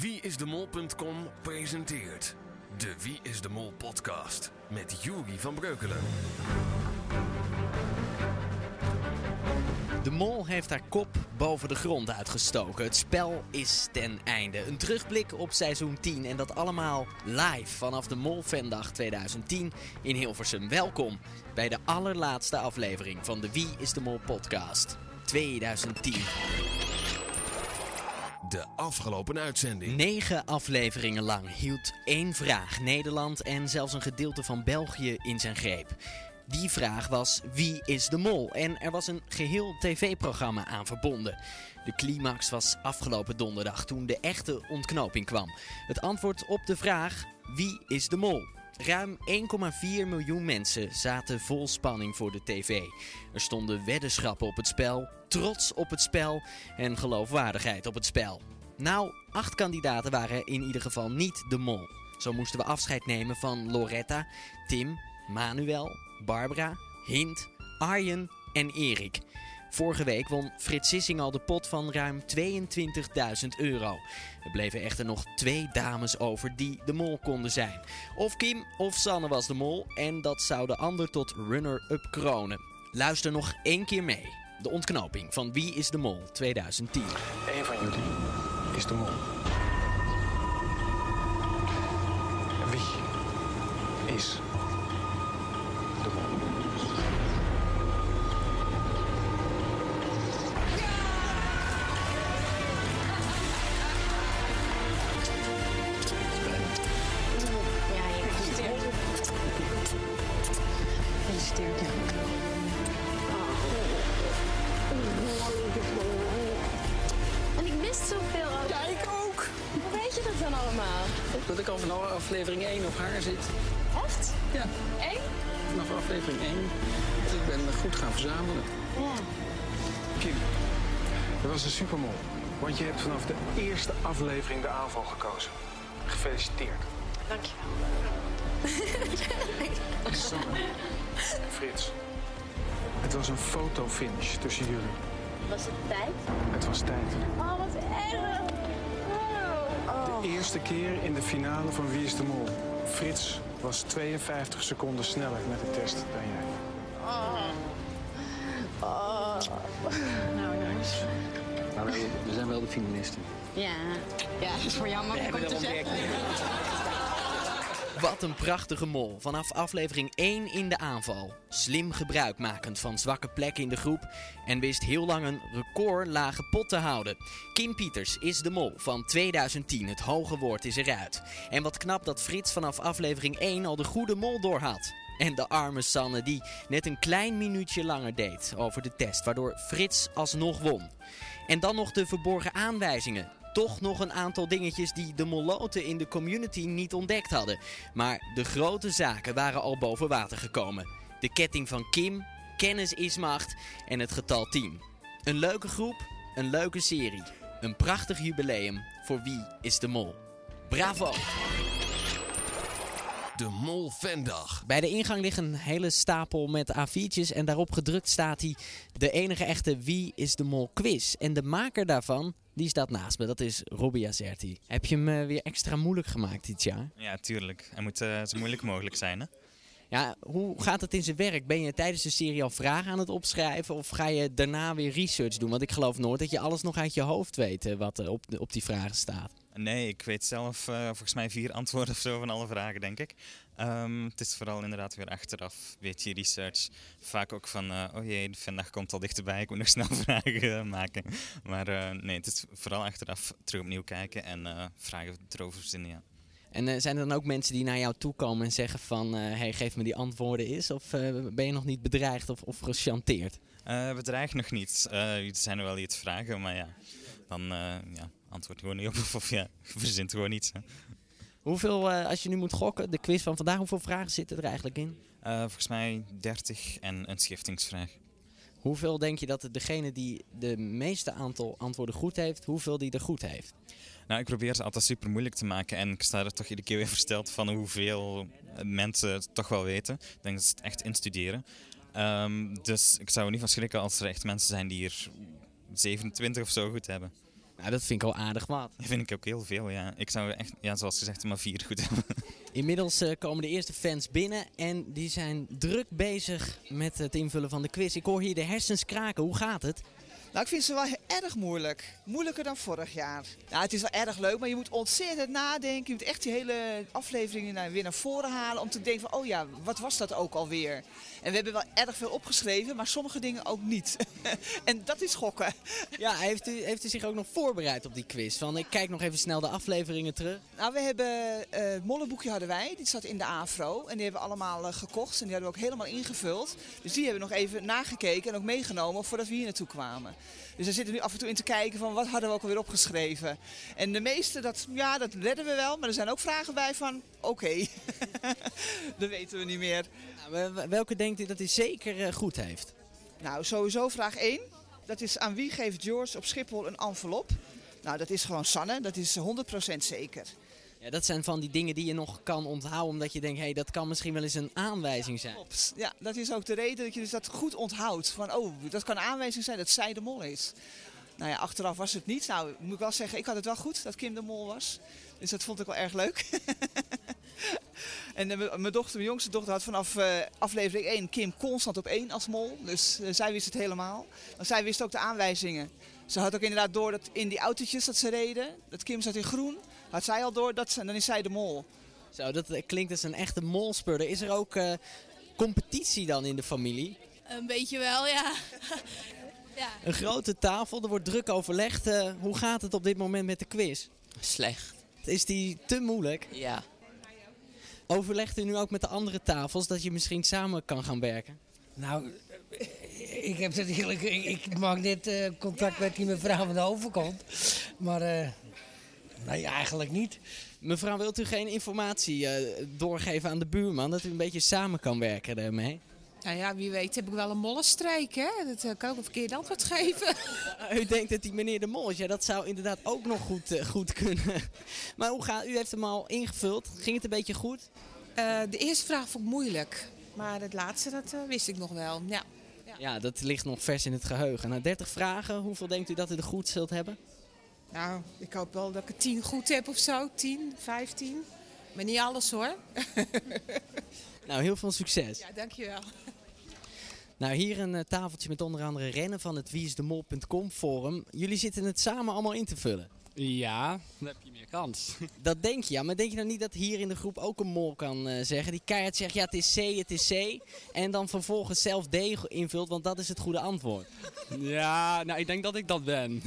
Wieisdemol.com presenteert de Wie is de Mol podcast met Juri van Breukelen. De mol heeft haar kop boven de grond uitgestoken. Het spel is ten einde. Een terugblik op seizoen 10 en dat allemaal live vanaf de Mol Vendag 2010 in Hilversum. Welkom bij de allerlaatste aflevering van de Wie is de Mol podcast 2010. De afgelopen uitzending. Negen afleveringen lang hield één vraag Nederland en zelfs een gedeelte van België in zijn greep. Die vraag was wie is de mol? En er was een geheel tv-programma aan verbonden. De climax was afgelopen donderdag toen de echte ontknoping kwam. Het antwoord op de vraag wie is de mol? Ruim 1,4 miljoen mensen zaten vol spanning voor de tv. Er stonden weddenschappen op het spel, trots op het spel en geloofwaardigheid op het spel. Nou, acht kandidaten waren in ieder geval niet de mol. Zo moesten we afscheid nemen van Loretta, Tim, Manuel, Barbara, Hint, Arjen en Erik. Vorige week won Frits Sissing al de pot van ruim 22.000 euro. Er bleven echter nog twee dames over die de mol konden zijn. Of Kim of Sanne was de mol en dat zou de ander tot runner-up kronen. Luister nog één keer mee. De ontknoping van Wie is de Mol 2010. Eén van jullie is de mol. Wie is Want je hebt vanaf de eerste aflevering de aanval gekozen. Gefeliciteerd. Dankjewel. Sanne, Frits. Het was een fotofinish tussen jullie. Was het tijd? Het was tijd. Oh, wat erg. Oh. De eerste keer in de finale van Wie is de Mol. Frits was 52 seconden sneller met de test dan jij. Nou, jongens. Maar we zijn wel de finalisten. Ja. Ja, het is voor jou makkelijk om te zeggen. Wat een prachtige mol. Vanaf aflevering 1 in de aanval. Slim gebruikmakend van zwakke plekken in de groep. En wist heel lang een record lage pot te houden. Kim Pieters is de mol van 2010. Het hoge woord is eruit. En wat knap dat Frits vanaf aflevering 1 al de goede mol doorhad. En de arme Sanne die net een klein minuutje langer deed over de test. Waardoor Frits alsnog won. En dan nog de verborgen aanwijzingen toch nog een aantal dingetjes die de moloten in de community niet ontdekt hadden. Maar de grote zaken waren al boven water gekomen. De ketting van Kim, kennis is macht en het getal 10. Een leuke groep, een leuke serie. Een prachtig jubileum voor Wie is de Mol. Bravo! De Mol Vendag. Bij de ingang ligt een hele stapel met A4'tjes en daarop gedrukt staat hij de enige echte Wie is de Mol quiz. En de maker daarvan, die staat naast me, dat is Robbie Azerti. Heb je hem eh, weer extra moeilijk gemaakt dit jaar? Ja, tuurlijk. Hij moet eh, zo moeilijk mogelijk zijn, hè? Ja, hoe gaat het in zijn werk? Ben je tijdens de serie al vragen aan het opschrijven of ga je daarna weer research doen? Want ik geloof nooit dat je alles nog uit je hoofd weet eh, wat er op, op die vragen staat. Nee, ik weet zelf eh, volgens mij vier antwoorden of zo van alle vragen, denk ik. Ehm, het is vooral inderdaad weer achteraf, weet je, research. Vaak ook van, eh, oh jee, de vandaag komt al dichterbij, ik moet nog snel vragen eh, maken. Maar nee, het is vooral achteraf terug opnieuw kijken en vragen erover verzinnen, ja. En zijn er dan ook mensen die naar jou toe komen en zeggen van... hey, geef me die antwoorden eens? Of ben je nog niet bedreigd of, of gechanteerd? Eh bedreig nog niet. Er zijn er wel die het vragen, maar ja, dan ja, antwoord gewoon niet op of, ja, verzint gewoon iets. Hè. Hoeveel, eh, als je nu moet gokken, de quiz van vandaag, hoeveel vragen zitten er eigenlijk in? Eh, volgens mij 30 en een schiftingsvraag. Hoeveel denk je dat degene die de meeste aantal antwoorden goed heeft, hoeveel die er goed heeft? Nou, ik probeer het altijd super moeilijk te maken en ik sta er toch iedere keer weer versteld van hoeveel mensen het toch wel weten. Ik denk dat ze het echt instuderen. Ehm, dus ik zou er niet van schrikken als er echt mensen zijn die er 27 of zo goed hebben. Nou, dat vind ik al aardig wat. Dat vind ik ook heel veel, ja. Ik zou echt, ja, zoals gezegd, maar vier goed hebben. Inmiddels eh, komen de eerste fans binnen en die zijn druk bezig met het invullen van de quiz. Ik hoor hier de hersens kraken. Hoe gaat het? Nou, ik vind ze wel erg moeilijk. Moeilijker dan vorig jaar. Nou, het is wel erg leuk, maar je moet ontzettend nadenken. Je moet echt die hele afleveringen naar- weer naar voren halen om te denken van, oh ja, wat was dat ook alweer? En we hebben wel erg veel opgeschreven, maar sommige dingen ook niet. en dat is schokken. Ja, heeft u, heeft u zich ook nog voorbereid op die quiz? Van, ik kijk nog even snel de afleveringen terug. Nou, we hebben eh, het mollenboekje hadden wij, die zat in de AFRO. En die hebben we allemaal eh, gekocht en die hadden we ook helemaal ingevuld. Dus die hebben we nog even nagekeken en ook meegenomen voordat we hier naartoe kwamen. Dus daar zitten we nu af en toe in te kijken van wat hadden we ook alweer opgeschreven. En de meeste, dat, ja, dat redden we wel. Maar er zijn ook vragen bij van, oké, dat weten we niet meer. Wel- welke denkt u dat u zeker eh, goed heeft? Nou, sowieso vraag 1. Dat is aan wie geeft George op Schiphol een envelop? Nou, dat is gewoon Sanne, dat is 100% zeker. Ja, dat zijn van die dingen die je nog kan onthouden omdat je denkt, hé, hey, dat kan misschien wel eens een aanwijzing zijn. Klopt. Ja, dat is ook de reden dat je dus dat goed onthoudt. Van, oh, dat kan een aanwijzing zijn dat zij de mol is. Nou ja, achteraf was het niet. Nou, moet ik wel zeggen, ik had het wel goed dat Kim de mol was. Dus dat vond ik wel erg leuk. en eh, mijn- dochter, mijn jongste dochter, had vanaf eh, aflevering 1 Kim constant op 1 als mol. Dus eh, zij wist het helemaal. Maar zij wist ook de aanwijzingen. Ze had ook inderdaad door dat in die autootjes dat ze reden, dat Kim zat in groen, had zij al door, dat ze, dan is zij de mol. Zo, dat klinkt als een echte molspeurder. Is er ook eh, competitie dan in de familie? Een beetje wel, ja. ja. Een grote tafel, er wordt druk overlegd. Eh, hoe gaat het op dit moment met de quiz? Slecht. Is die te moeilijk? Ja. Overlegt u nu ook met de andere tafels dat je misschien samen kan gaan werken? Nou, ik heb natuurlijk, ik, ik maak net eh, contact met die mevrouw van de overkant. Maar eh, nee, eigenlijk niet. Mevrouw, wilt u geen informatie eh, doorgeven aan de buurman dat u een beetje samen kan werken daarmee? Nou ja, wie weet heb ik wel een mollenstreek, hè? Dat eh, kan ook een verkeerd antwoord geven. U denkt dat die meneer de Mol is. Ja, dat zou inderdaad ook nog goed, eh, goed kunnen. Maar hoe gaat u? heeft hem al ingevuld. Ging het een beetje goed? Eh, de eerste vraag vond ik moeilijk. Maar het laatste, dat wist ik nog wel. Ja. Ja, dat ligt nog vers in het geheugen. Na 30 vragen, hoeveel denkt u dat u er goed zult hebben? Nou, ik hoop wel dat ik het 10 goed heb of zo. 10, 15. Maar niet alles hoor. Nou, heel veel succes. Ja, dankjewel. Nou, hier een eh, tafeltje met onder andere rennen van het wieisdemol.com forum. Jullie zitten het samen allemaal in te vullen. Ja, dan heb je meer kans. Dat denk je, ja. Maar denk je nou niet dat hier in de groep ook een mol kan eh, zeggen? Die keihard zegt, ja, het is C, het is C. En dan vervolgens zelf D invult, want dat is het goede antwoord. Ja, nou, ik denk dat ik dat ben.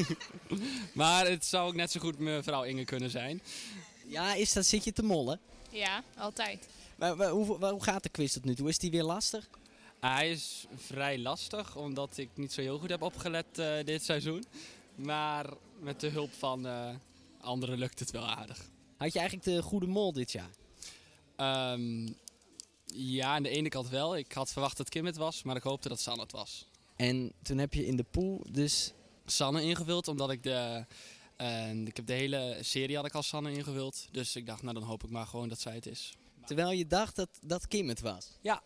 maar het zou ook net zo goed mevrouw Inge kunnen zijn. Ja, is dat, zit je te mollen? Ja, altijd. Maar, maar hoe, hoe gaat de quiz tot nu toe? Is die weer lastig? Hij is vrij lastig, omdat ik niet zo heel goed heb opgelet eh, dit seizoen. Maar met de hulp van eh, anderen lukt het wel aardig. Had je eigenlijk de goede mol dit jaar? Ehm, ja, aan de ene kant wel. Ik had verwacht dat Kim het was, maar ik hoopte dat Sanne het was. En toen heb je in de pool dus... Sanne ingevuld, omdat ik de... eh, ik heb de hele serie had ik als Sanne ingevuld. Dus ik dacht, nou dan hoop ik maar gewoon dat zij het is. Terwijl je dacht dat, dat Kim het was. Ja.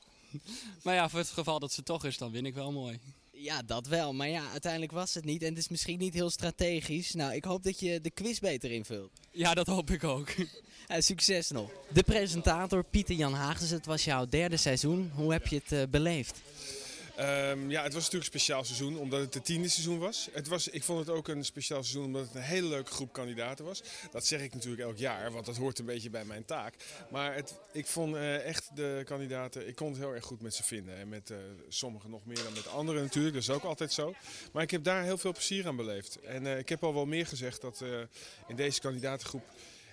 Maar ja, voor het geval dat ze toch is, dan win ik wel mooi. Ja, dat wel. Maar ja, uiteindelijk was het niet. En het is misschien niet heel strategisch. Nou, ik hoop dat je de quiz beter invult. Ja, dat hoop ik ook. Eh, succes nog. De presentator Pieter Jan Hagens, het was jouw derde seizoen. Hoe heb je het eh, beleefd? Ehm, ja, het was natuurlijk een speciaal seizoen omdat het het tiende seizoen was. Het was. Ik vond het ook een speciaal seizoen omdat het een hele leuke groep kandidaten was. Dat zeg ik natuurlijk elk jaar, want dat hoort een beetje bij mijn taak. Maar het, ik vond eh, echt de kandidaten, ik kon het heel erg goed met ze vinden. En met eh, sommigen nog meer dan met anderen natuurlijk, dat is ook altijd zo. Maar ik heb daar heel veel plezier aan beleefd. En eh, ik heb al wel meer gezegd dat in deze kandidatengroep...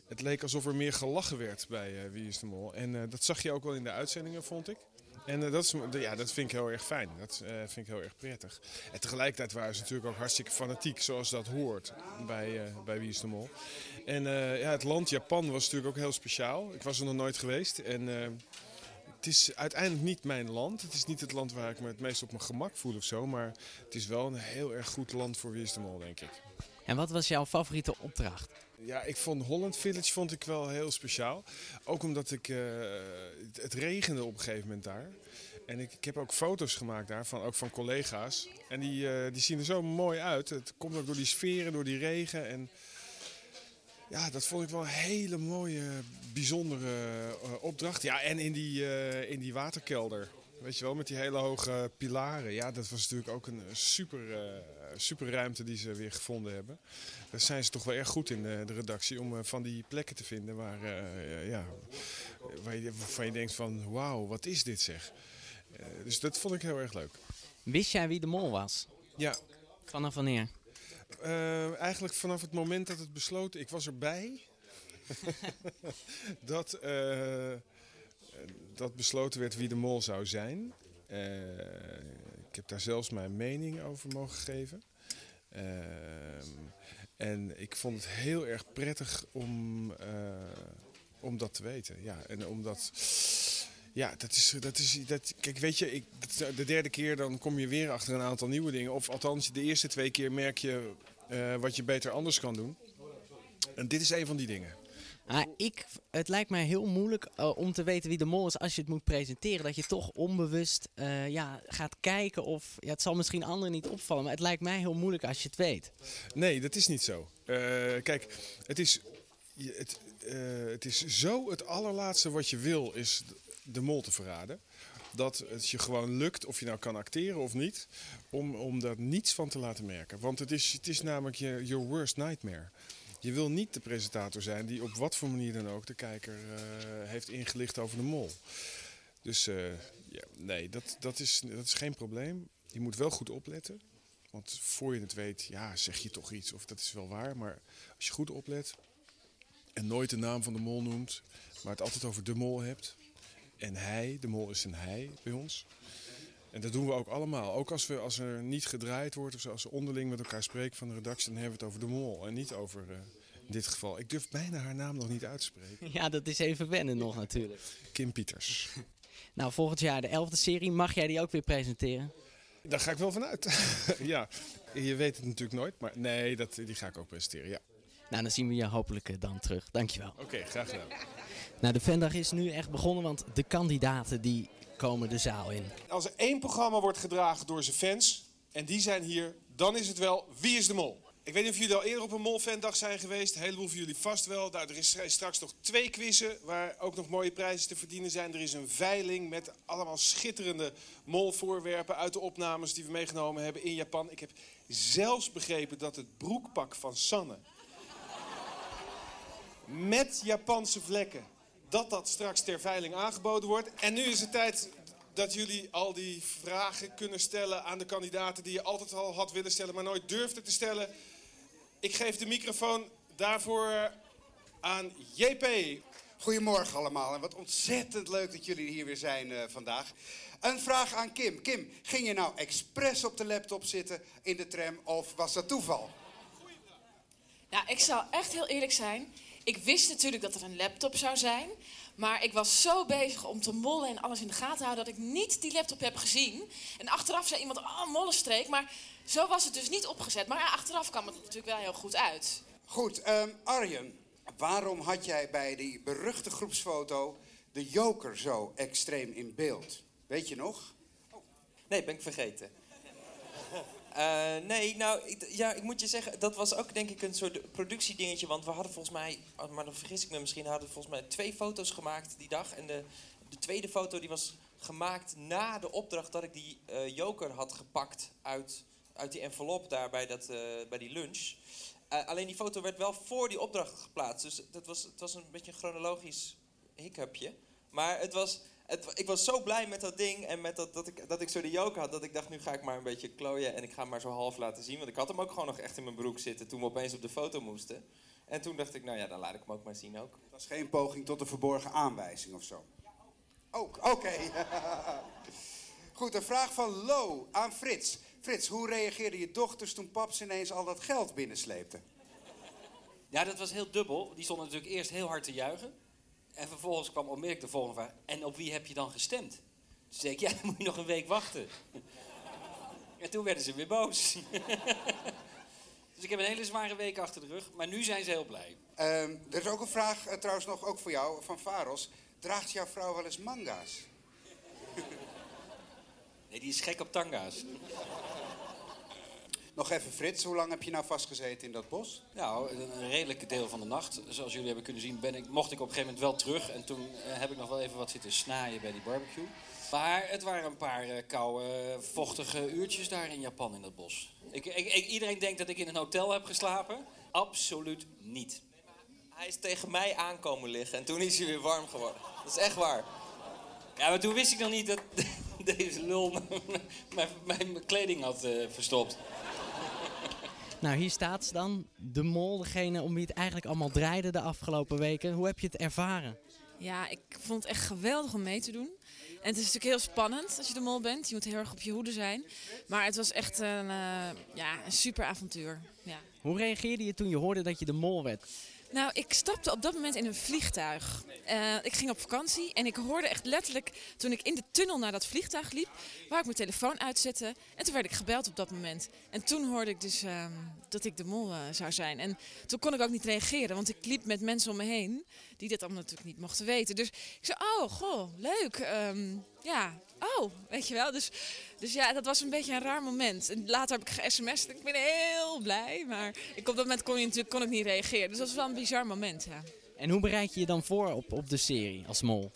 Het leek alsof er meer gelachen werd bij Wie is de Mol. En dat zag je ook wel in de uitzendingen, vond ik. En eh, dat, is, ja, dat vind ik heel erg fijn. Dat eh, vind ik heel erg prettig. En tegelijkertijd waren ze natuurlijk ook hartstikke fanatiek, zoals dat hoort bij, eh, bij Wie. En ja, het land Japan was natuurlijk ook heel speciaal. Ik was er nog nooit geweest. En het is uiteindelijk niet mijn land. Het is niet het land waar ik me het meest op mijn gemak voel of zo. Maar het is wel een heel erg goed land voor Wie Mol, denk ik. En wat was jouw favoriete opdracht? Ja, ik vond Holland Village vond ik wel heel speciaal. Ook omdat ik, eh, het, regende op een gegeven moment daar. En ik, ik heb ook foto's gemaakt daarvan, ook van collega's. En die, eh, die zien er zo mooi uit. Het komt ook door die sferen, door die regen. En ja, dat vond ik wel een hele mooie, bijzondere eh, opdracht. Ja, en in die, in die waterkelder. Weet je wel, met die hele hoge pilaren. Ja, dat was natuurlijk ook een super, eh, super ruimte die ze weer gevonden hebben. Daar zijn ze toch wel erg goed in, eh, de redactie, om eh, van die plekken te vinden waar, ja, waar je, waarvan je denkt van, wauw, wat is dit zeg. Dus dat vond ik heel erg leuk. Wist jij wie de mol was? Ja. Vanaf wanneer? Eigenlijk vanaf het moment dat het besloten, ik was erbij, dat, dat besloten werd wie de mol zou zijn. Eh, ik heb daar zelfs mijn mening over mogen geven. Ehm, en ik vond het heel erg prettig om, eh, om dat te weten. Ja, en omdat. Ja, dat is, dat is. Dat, kijk, weet je, ik, de derde keer dan kom je weer achter een aantal nieuwe dingen. Of althans, de eerste twee keer merk je eh, wat je beter anders kan doen. En dit is een van die dingen. Ik, het lijkt mij heel moeilijk eh, om te weten wie de mol is als je het moet presenteren. Dat je toch onbewust eh, ja, gaat kijken of... Ja, het zal misschien anderen niet opvallen, maar het lijkt mij heel moeilijk als je het weet. Nee, dat is niet zo. Eh, kijk, het is, het, het is zo het allerlaatste wat je wil is de mol te verraden. Dat het je gewoon lukt, of je nou kan acteren of niet, om, om daar niets van te laten merken. Want het is, het is namelijk je your worst nightmare. Je wil niet de presentator zijn die op wat voor manier dan ook de kijker eh, heeft ingelicht over de mol. Dus eh, ja, nee, dat, dat, is, dat is geen probleem. Je moet wel goed opletten. Want voor je het weet, ja, zeg je toch iets of dat is wel waar. Maar als je goed oplet en nooit de naam van de mol noemt, maar het altijd over de mol hebt. En hij, de mol is een hij bij ons. En dat doen we ook allemaal. Ook als, we, als er niet gedraaid wordt of als we onderling met elkaar spreken van de redactie, dan hebben we het over de mol. En niet over, eh, in dit geval, ik durf bijna haar naam nog niet uit te spreken. Ja, dat is even wennen nog natuurlijk. Kim Pieters. Nou, volgend jaar de elfde serie. Mag jij die ook weer presenteren? Daar ga ik wel van uit. ja, je weet het natuurlijk nooit, maar nee, dat, die ga ik ook presenteren, ja. Nou, dan zien we je hopelijk eh, dan terug. Dankjewel. Oké, graag gedaan. Nou, de Vendag is nu echt begonnen, want de kandidaten die komen de zaal in. Als er één programma wordt gedragen door zijn fans, en die zijn hier, dan is het wel Wie is de Mol? Ik weet niet of jullie al eerder op een Mol-fandag zijn geweest. Een heleboel van jullie vast wel. Nou, er is straks nog twee quizzen waar ook nog mooie prijzen te verdienen zijn. Er is een veiling met allemaal schitterende Mol-voorwerpen uit de opnames die we meegenomen hebben in Japan. Ik heb zelfs begrepen dat het broekpak van Sanne met Japanse vlekken, dat dat straks ter veiling aangeboden wordt. En nu is het tijd dat jullie al die vragen kunnen stellen aan de kandidaten die je altijd al had willen stellen, maar nooit durfde te stellen. Ik geef de microfoon daarvoor aan JP. Goedemorgen allemaal en wat ontzettend leuk dat jullie hier weer zijn eh, vandaag. Een vraag aan Kim. Kim, ging je nou expres op de laptop zitten in de tram of was dat toeval? Nou, ik zal echt heel eerlijk zijn. Ik wist natuurlijk dat er een laptop zou zijn. Maar ik was zo bezig om te mollen en alles in de gaten te houden... dat ik niet die laptop heb gezien. En achteraf zei iemand, oh, mollenstreek. Maar zo was het dus niet opgezet. Maar ja, achteraf kwam het natuurlijk wel heel goed uit. Goed, ehm, Arjen, waarom had jij bij die beruchte groepsfoto de joker zo extreem in beeld? Weet je nog? Nee, ben ik vergeten. Eh, nee, nou, ik, ja, ik moet je zeggen, dat was ook denk ik een soort productiedingetje. Want we hadden volgens mij, oh, maar dan vergis ik me misschien, hadden we volgens mij twee foto's gemaakt die dag. En de, de tweede foto die was gemaakt na de opdracht dat ik die eh, joker had gepakt uit, uit die envelop daar bij, dat, eh, bij die lunch. Alleen die foto werd wel voor die opdracht geplaatst. Dus dat was, het was een beetje een chronologisch hiccupje. Maar het was, het, ik was zo blij met dat ding en met dat, dat, ik, dat ik zo de joker had... dat ik dacht, nu ga ik maar een beetje klooien en ik ga hem maar zo half laten zien. Want ik had hem ook gewoon nog echt in mijn broek zitten toen we opeens op de foto moesten. En toen dacht ik, nou ja, dan laat ik hem ook maar zien ook. Dat is geen poging tot een verborgen aanwijzing of zo. Ook, oké. Goed, een vraag van Lo aan Frits. Frits, hoe reageerden je dochters toen paps ineens al dat geld binnensleepte? Ja, dat was heel dubbel. Die stonden natuurlijk eerst heel hard te juichen. En vervolgens kwam onmiddellijk de volgende vraag. En op wie heb je dan gestemd? Toen zei ik, ja, dan moet je nog een week wachten. en toen werden ze weer boos. dus ik heb een hele zware week achter de rug. Maar nu zijn ze heel blij. Ehm, er is ook een vraag, eh, trouwens nog ook voor jou, van Faros. Draagt jouw vrouw wel eens manga's? Nee, die is gek op tanga's. Nog even Frits, hoe lang heb je nou vastgezeten in dat bos? Nou, een, een redelijk deel van de nacht. Zoals jullie hebben kunnen zien, ben ik, mocht ik op een gegeven moment wel terug. En toen eh, heb ik nog wel even wat zitten snaaien bij die barbecue. Maar het waren een paar eh, koude, vochtige uurtjes daar in Japan in dat bos. Ik, ik, ik- iedereen denkt dat ik in een hotel heb geslapen. Absoluut niet. Hij is tegen mij aankomen liggen en toen is hij weer warm geworden. Dat is echt waar. Ja, maar toen wist ik nog niet dat deze lul mijn, mijn, mijn kleding had eh, verstopt. Nou, hier staat ze dan. De mol, degene om wie het eigenlijk allemaal draaide de afgelopen weken. Hoe heb je het ervaren? Ja, ik vond het echt geweldig om mee te doen. En het is natuurlijk heel spannend als je de mol bent. Je moet heel erg op je hoede zijn. Maar het was echt een, eh, ja, een super avontuur. Ja. Hoe reageerde je toen je hoorde dat je de mol werd? Nou, ik stapte op dat moment in een vliegtuig. Eh, ik ging op vakantie en ik hoorde echt letterlijk toen ik in de tunnel naar dat vliegtuig liep, waar ik mijn telefoon uitzette. En toen werd ik gebeld op dat moment. En toen hoorde ik dus ehm, dat ik de mol eh, zou zijn. En toen kon ik ook niet reageren, want ik liep met mensen om me heen die dit allemaal natuurlijk niet mochten weten. Dus ik zei, oh, goh, leuk. Ehm, ja, oh, weet je wel. Dus, dus ja, dat was een beetje een raar moment. En later heb ik ge-sms'd en ik ben heel blij. Maar ik, op dat moment kon, je natuurlijk, kon ik niet reageren. Dus dat was wel een bizar moment, ja. En hoe bereid je je dan voor op, op de serie als mol?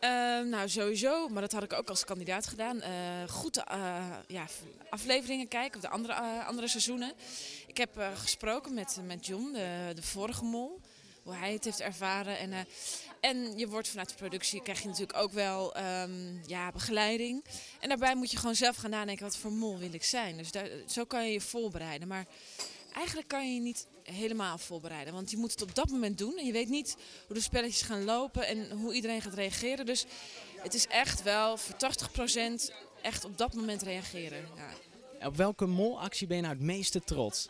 Ehm, nou, sowieso, maar dat had ik ook als kandidaat gedaan. Eh, goed eh, ja, afleveringen kijken, of de andere, eh, andere seizoenen. Ik heb gesproken met, met John, de, de vorige mol, hoe hij het heeft ervaren. En, en je wordt vanuit de productie, krijg je natuurlijk ook wel ehm, ja, begeleiding. En daarbij moet je gewoon zelf gaan nadenken, wat voor mol wil ik zijn? Dus daar, zo kan je je voorbereiden. Maar eigenlijk kan je je niet helemaal voorbereiden. Want je moet het op dat moment doen. En je weet niet hoe de spelletjes gaan lopen en hoe iedereen gaat reageren. Dus het is echt wel voor 80% echt op dat moment reageren. Ja. Op welke molactie ben je nou het meeste trots?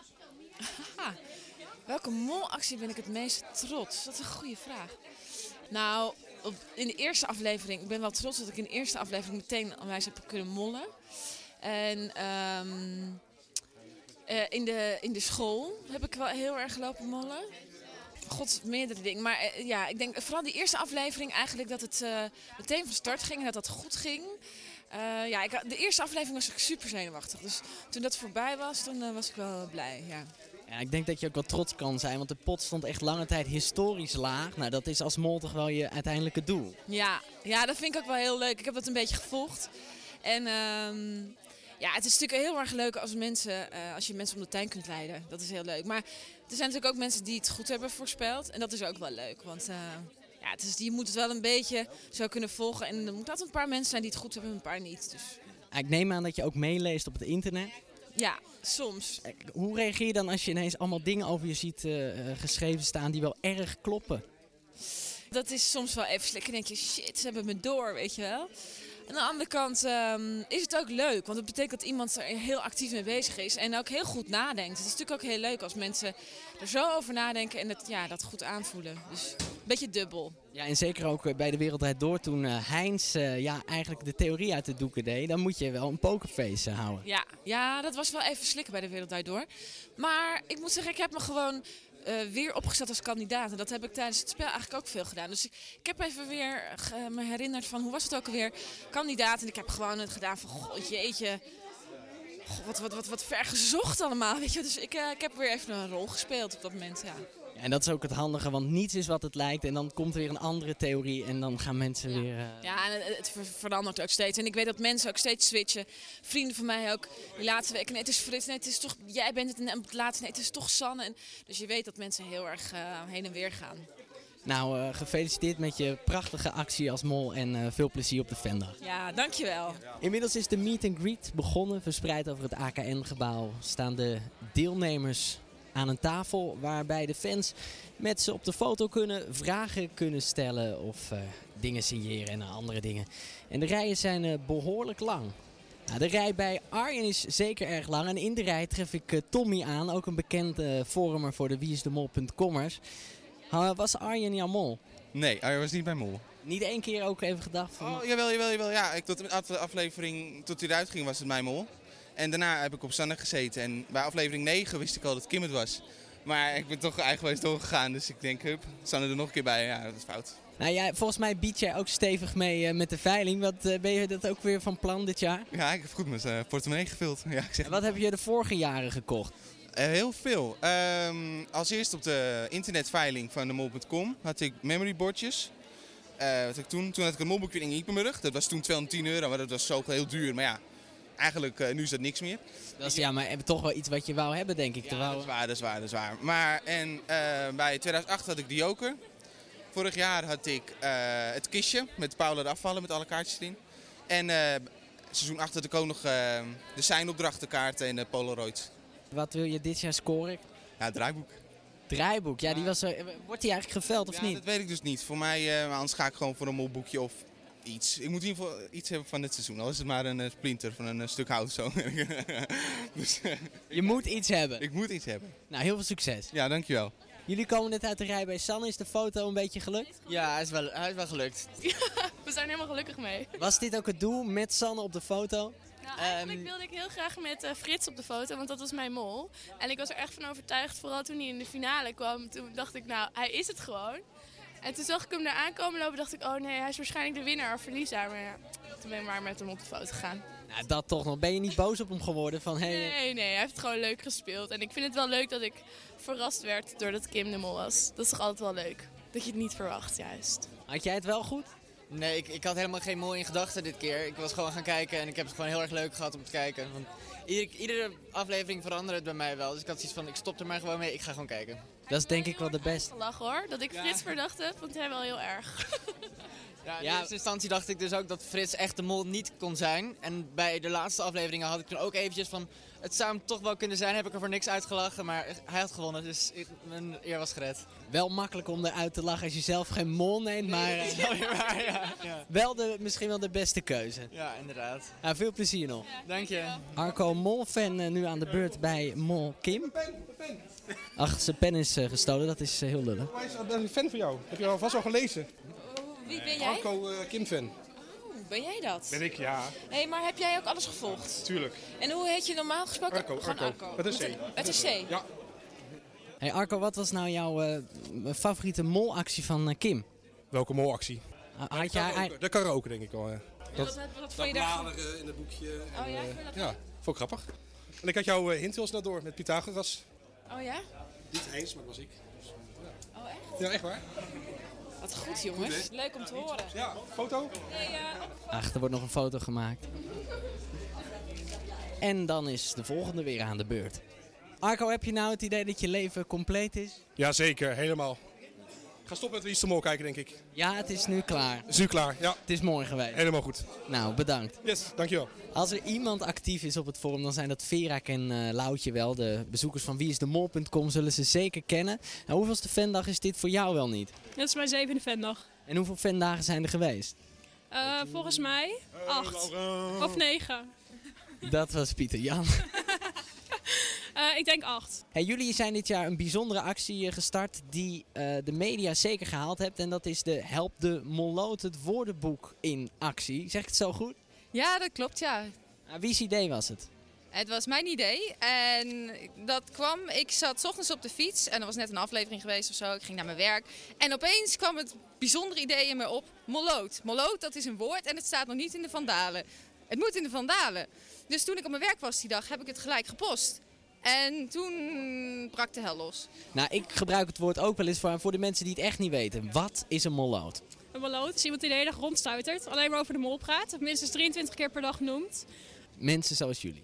Welke molactie ben ik het meest trots? Dat is een goede vraag. Nou, op, in de eerste aflevering, ik ben wel trots dat ik in de eerste aflevering meteen onwijs heb kunnen mollen. En ehm, eh, in, de, in de school heb ik wel heel erg gelopen mollen. God, meerdere dingen. Maar eh, ja, ik denk vooral die eerste aflevering eigenlijk dat het eh, meteen van start ging en dat dat goed ging. Ja, ik, de eerste aflevering was ik super zenuwachtig. Dus toen dat voorbij was, toen was ik wel blij. Ja. Ja, ik denk dat je ook wel trots kan zijn, want de pot stond echt lange tijd historisch laag. Nou, dat is als mol toch wel je uiteindelijke doel. Ja, ja, dat vind ik ook wel heel leuk. Ik heb dat een beetje gevolgd. En ehm, ja, het is natuurlijk heel erg leuk als, mensen, eh, als je mensen om de tuin kunt leiden. Dat is heel leuk. Maar er zijn natuurlijk ook mensen die het goed hebben voorspeld. En dat is ook wel leuk. Want eh, ja, het is, je moet het wel een beetje zo kunnen volgen. En er moeten altijd een paar mensen zijn die het goed hebben en een paar niet. Dus Ik neem aan dat je ook meeleest op het internet. Ja, soms. Hoe reageer je dan als je ineens allemaal dingen over je ziet eh, eh, geschreven staan die wel erg kloppen? Dat is soms wel even slikken. Dan denk je, shit, ze hebben me door, weet je wel. Aan de andere kant ehm, is het ook leuk. Want het betekent dat iemand er heel actief mee bezig is. En ook heel goed nadenkt. Het is natuurlijk ook heel leuk als mensen er zo over nadenken en het, ja, dat goed aanvoelen. Dus beetje dubbel. Ja, en zeker ook eh, bij de Wereldrijd Door toen eh, Heinz eh, ja, eigenlijk de theorie uit de doeken deed. Dan moet je wel een pokerface houden. Ja, ja, dat was wel even slikken bij de Wereld Draait Door. Maar ik moet zeggen, ik heb me gewoon weer opgesteld als kandidaat. En dat heb ik tijdens het spel eigenlijk ook veel gedaan. Dus ik, ik heb even weer me herinnerd van, hoe was het ook alweer? Kandidaat. En ik heb gewoon het gedaan van, goh, jeetje. Goh, wat, wat, wat, wat ver gezocht allemaal, weet je. Dus ik, ik heb weer even een rol gespeeld op dat moment, ja. En dat is ook het handige, want niets is wat het lijkt. En dan komt er weer een andere theorie en dan gaan mensen weer... eh, Ja, en het- het ver- verandert ook steeds. En ik weet dat mensen ook steeds switchen. Vrienden van mij ook. Die laatste weken, nee, het is Frits, nee, het is toch, jij bent het. En het laatste, nee, het is toch Sanne. En, dus je weet dat mensen heel erg eh, heen en weer gaan. Nou, eh, gefeliciteerd met je prachtige actie als mol en veel plezier op de Vendag. Ja, dankjewel. Inmiddels is de meet and greet begonnen. Verspreid over het AKN-gebouw staan de deelnemers aan een tafel waarbij de fans met ze op de foto kunnen, vragen kunnen stellen of eh, dingen signeren en andere dingen. En de rijen zijn eh, behoorlijk lang. Nou, de rij bij Arjen is zeker erg lang en in de rij tref ik eh, Tommy aan, ook een bekend eh forumer voor de wieisdemol.commers. Was Arjen jouw mol? Nee, Arjen was niet bij Mol. Niet één keer ook even gedacht van... Oh, jawel, jawel, jawel. Ja, ik, tot de af- aflevering, tot hij eruit ging, was het mijn Mol. En daarna heb ik op Sanne gezeten. En bij aflevering 9 wist ik al dat Kim het was. Maar ik ben toch eigenwijs doorgegaan, dus ik denk, hup, staan er nog een keer bij. Ja, dat is fout. Nou ja, volgens mij bied jij ook stevig mee eh, met de veiling. Wat eh, ben je dat ook weer van plan dit jaar? Ja, ik heb goed mijn eh, portemonnee gevuld. Ja, ik zeg En wat heb je de vorige jaren gekocht? Heel veel. Ehm, als eerst op de internetveiling van de mol.com had ik memoryboardjes. Eh wat had ik toen? Toen had ik een molboekje in Ippenburg. Dat was toen 210 euro, maar dat was zo heel duur. Maar ja, eigenlijk eh, nu is dat niks meer. Dat is, ja, maar eh, toch wel iets wat je wou hebben, denk ik. Ja, dat is waar, dat is waar, dat is waar. Maar en eh, bij 2008 had ik de Joker. Vorig jaar had ik het kistje met Paula de afvallen met alle kaartjes erin. En seizoen 8 had ik ook nog de seinopdrachtenkaart en de Polaroid. Wat wil je dit jaar scoren? Ja, het draaiboek. Draaiboek, ja, die was, wordt die eigenlijk geveld of Ja, niet? dat weet ik dus niet. Voor mij, eh, anders ga ik gewoon voor een molboekje of iets. Ik moet in ieder geval iets hebben van dit seizoen. Al is het maar een eh, splinter van een eh, stuk hout zo. dus, eh, Je moet iets hebben. ik moet iets hebben. Nou, heel veel succes. Ja, dankjewel. Jullie komen net uit de rij bij Sanne. Is de foto een beetje gelukt? Ja, hij is wel, hij is wel gelukt. We zijn helemaal gelukkig mee. Was dit ook het doel met Sanne op de foto? Nou, eigenlijk wilde ik heel graag met Frits op de foto, want dat was mijn mol. En ik was er echt van overtuigd, vooral toen hij in de finale kwam. Toen dacht ik, nou, hij is het gewoon. En toen zag ik hem daar aankomen lopen, dacht ik, oh nee, hij is waarschijnlijk de winnaar of verliezer. Maar ja, toen ben ik maar met hem op de foto gegaan. Nou, dat toch nog. Ben je niet boos op hem geworden? Van, hey, Nee, nee, hij heeft het gewoon leuk gespeeld. En ik vind het wel leuk dat ik verrast werd doordat Kim de mol was. Dat is toch altijd wel leuk? Dat je het niet verwacht, juist. Had jij het wel goed? Nee, ik, ik had helemaal geen mol in gedachten dit keer. Ik was gewoon gaan kijken en ik heb het gewoon heel erg leuk gehad om te kijken. Want iedere, iedere aflevering veranderde het bij mij wel. Dus ik had zoiets van, ik stop er maar gewoon mee, ik ga gewoon kijken. Dat is denk ik wel de beste. Hoor, dat ik Frits verdacht heb, vond hij wel heel erg. Ja, in eerste instantie dacht ik dus ook dat Frits echt de mol niet kon zijn. En bij de laatste afleveringen had ik toen ook eventjes van... Het zou hem toch wel kunnen zijn, heb ik er voor niks uitgelachen. Maar hij had gewonnen, dus ik- mijn eer was gered. Wel makkelijk om eruit te lachen als je zelf geen mol neemt, maar dat is wel weer waar, ja. ja. wel de, misschien wel de beste keuze. Ja, inderdaad. Nou, veel plezier nog. Dank je. Arco Mol-fan eh, nu aan de beurt bij Mol Kim. Ach, zijn pen is eh, gestolen, dat is eh, heel lullig. Ik ben een fan van jou. Heb je al vast al gelezen? Wie ben jij? Arco Kim-fan. Ben jij dat? Ben ik, ja. Hé, hey, maar heb jij ook alles gevolgd? Tuurlijk. En hoe heet je normaal gesproken? Arco, Arco. Met een C. Met een C? Ja. Hey Arco, wat was nou jouw eh, favoriete molactie van eh, Kim? Welke molactie? Ah, Had jij Karaoke. De karaoke, denk ik wel. ja. wat- wat vond je daar goed? bladeren in het boekje. Oh en, ja, eh, vond je dat ja, vond ik grappig. En ik had jouw uh, hint heel snel door met Pythagoras. Oh ja? Niet eens, maar dat was ik. Dus, Oh echt? ja, echt waar. Wat goed jongens. Leuk om te horen. Ja, foto? Nee, ja. Ach, er wordt nog een foto gemaakt. En dan is de volgende weer aan de beurt. Arco, heb je nou het idee dat je leven compleet is? Jazeker, helemaal. Ga stoppen met Wie is de Mol kijken, denk ik. Ja, het is nu klaar. Is nu klaar, ja. Het is mooi geweest. Helemaal goed. Nou, bedankt. Yes, dankjewel. Als er iemand actief is op het forum, dan zijn dat Verak en eh Loutje wel. De bezoekers van wieisdemol.com zullen ze zeker kennen. Nou, hoeveelste fandag is dit voor jou wel niet? Dat is mijn zevende fandag. En hoeveel fandagen zijn er geweest? Eh, volgens mij acht of negen. Dat was Pieter Jan. Eh, ik denk acht. Hey, jullie zijn dit jaar een bijzondere actie eh, gestart die eh, de media zeker gehaald hebt. En dat is de Help de Molloot het woordenboek in actie. Zeg ik het zo goed? Ja, dat klopt, ja. Nou, wie's idee was het? Het was mijn idee en dat kwam, ik zat 's ochtends op de fiets en er was net een aflevering geweest of zo, ik ging naar mijn werk. En opeens kwam het bijzondere idee in me op, molloot. Molloot, dat is een woord en het staat nog niet in de vandalen. Het moet in de vandalen. Dus toen ik op mijn werk was die dag, heb ik het gelijk gepost. En toen brak de hel los. Nou, ik gebruik het woord ook wel eens voor, voor de mensen die het echt niet weten. Wat is een molloot? Een balloot is iemand die de hele dag rondstuitert, alleen maar over de mol praat, of minstens 23 keer per dag noemt. Mensen zoals jullie.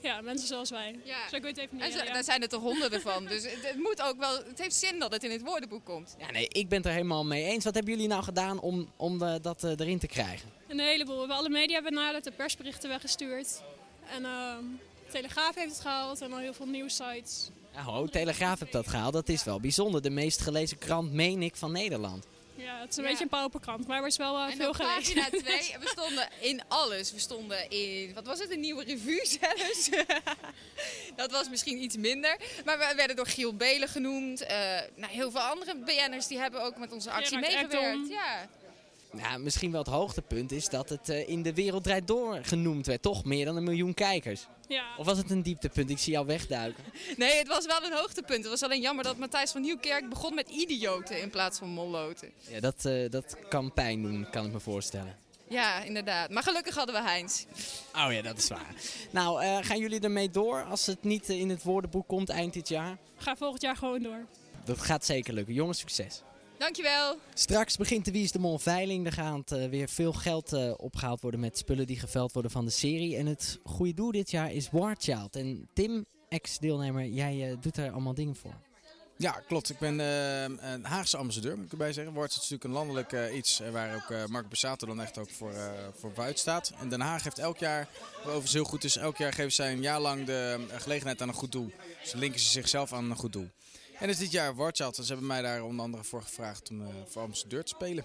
Ja, mensen zoals wij. Ja. Zo je het even En zo, ja. daar zijn er toch honderden van. Dus het, het moet ook wel, het heeft zin dat het in het woordenboek komt. Ja, nee, ik ben het er helemaal mee eens. Wat hebben jullie nou gedaan om, om eh, dat eh, erin te krijgen? Een heleboel. We hebben alle media benaderd, de persberichten weggestuurd. En ehm Telegraaf heeft het gehaald en al heel veel nieuwsites. Ja, ho, Telegraaf heeft dat gehaald. Dat is wel bijzonder. De meest gelezen krant, meen ik, van Nederland. Ja, het is een beetje een pauperkrant, maar er is wel eh, En veel op gelezen. pagina 2, we stonden in alles. We stonden in, wat was het, een nieuwe revue zelfs. dat was misschien iets minder. Maar we werden door Giel Belen genoemd. Eh, nou, heel veel andere BN'ers die hebben ook met onze actie Gerard meegewerkt. Ekdom. Ja. Ja, misschien wel het hoogtepunt is dat het eh, in de wereld draait door genoemd werd. Toch meer dan een miljoen kijkers. Ja. Of was het een dieptepunt? Ik zie jou wegduiken. Nee, het was wel een hoogtepunt. Het was alleen jammer dat Matthijs van Nieuwkerk begon met idioten in plaats van molloten. Ja, dat, eh, dat kan pijn doen, kan ik me voorstellen. Ja, inderdaad. Maar gelukkig hadden we Heinz. Oh ja, dat is waar. Nou, eh, gaan jullie ermee door als het niet in het woordenboek komt eind dit jaar? Ga volgend jaar gewoon door. Dat gaat zeker lukken. Jongens, succes. Dankjewel. Straks begint de Wie is de Mol veiling. Er gaat eh, weer veel geld eh, opgehaald worden met spullen die geveld worden van de serie. En het goede doel dit jaar is War Child. En Tim, ex-deelnemer, jij eh, doet daar allemaal dingen voor. Ja, klopt. Ik ben eh, een Haagse ambassadeur, moet ik erbij zeggen. Wordt het natuurlijk een landelijk eh, iets waar ook eh Mark Bassato dan echt ook voor, eh voor vooruit staat. En Den Haag heeft elk jaar, wat overigens heel goed is, elk jaar geven zij een jaar lang de gelegenheid aan een goed doel. Dus dan linken ze zichzelf aan een goed doel. En is dit jaar. Dus ze hebben mij daar onder andere voor gevraagd om eh, voor ambassadeur te spelen.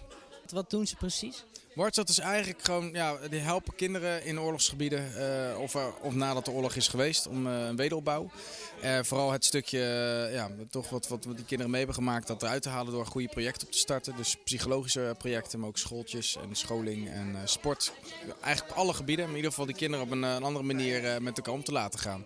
Wat doen ze precies? Warchild is eigenlijk gewoon, ja, die helpen kinderen in oorlogsgebieden eh, of, er- of nadat de oorlog is geweest om eh, een wederopbouw. Eh, vooral het stukje, eh, ja, toch wat, wat die kinderen mee hebben gemaakt, dat eruit te halen door goede projecten op te starten. Dus psychologische projecten, maar ook schooltjes en scholing en eh, sport. Eigenlijk op alle gebieden, maar in ieder geval die kinderen op een, eh, een andere manier eh, met elkaar om te laten gaan.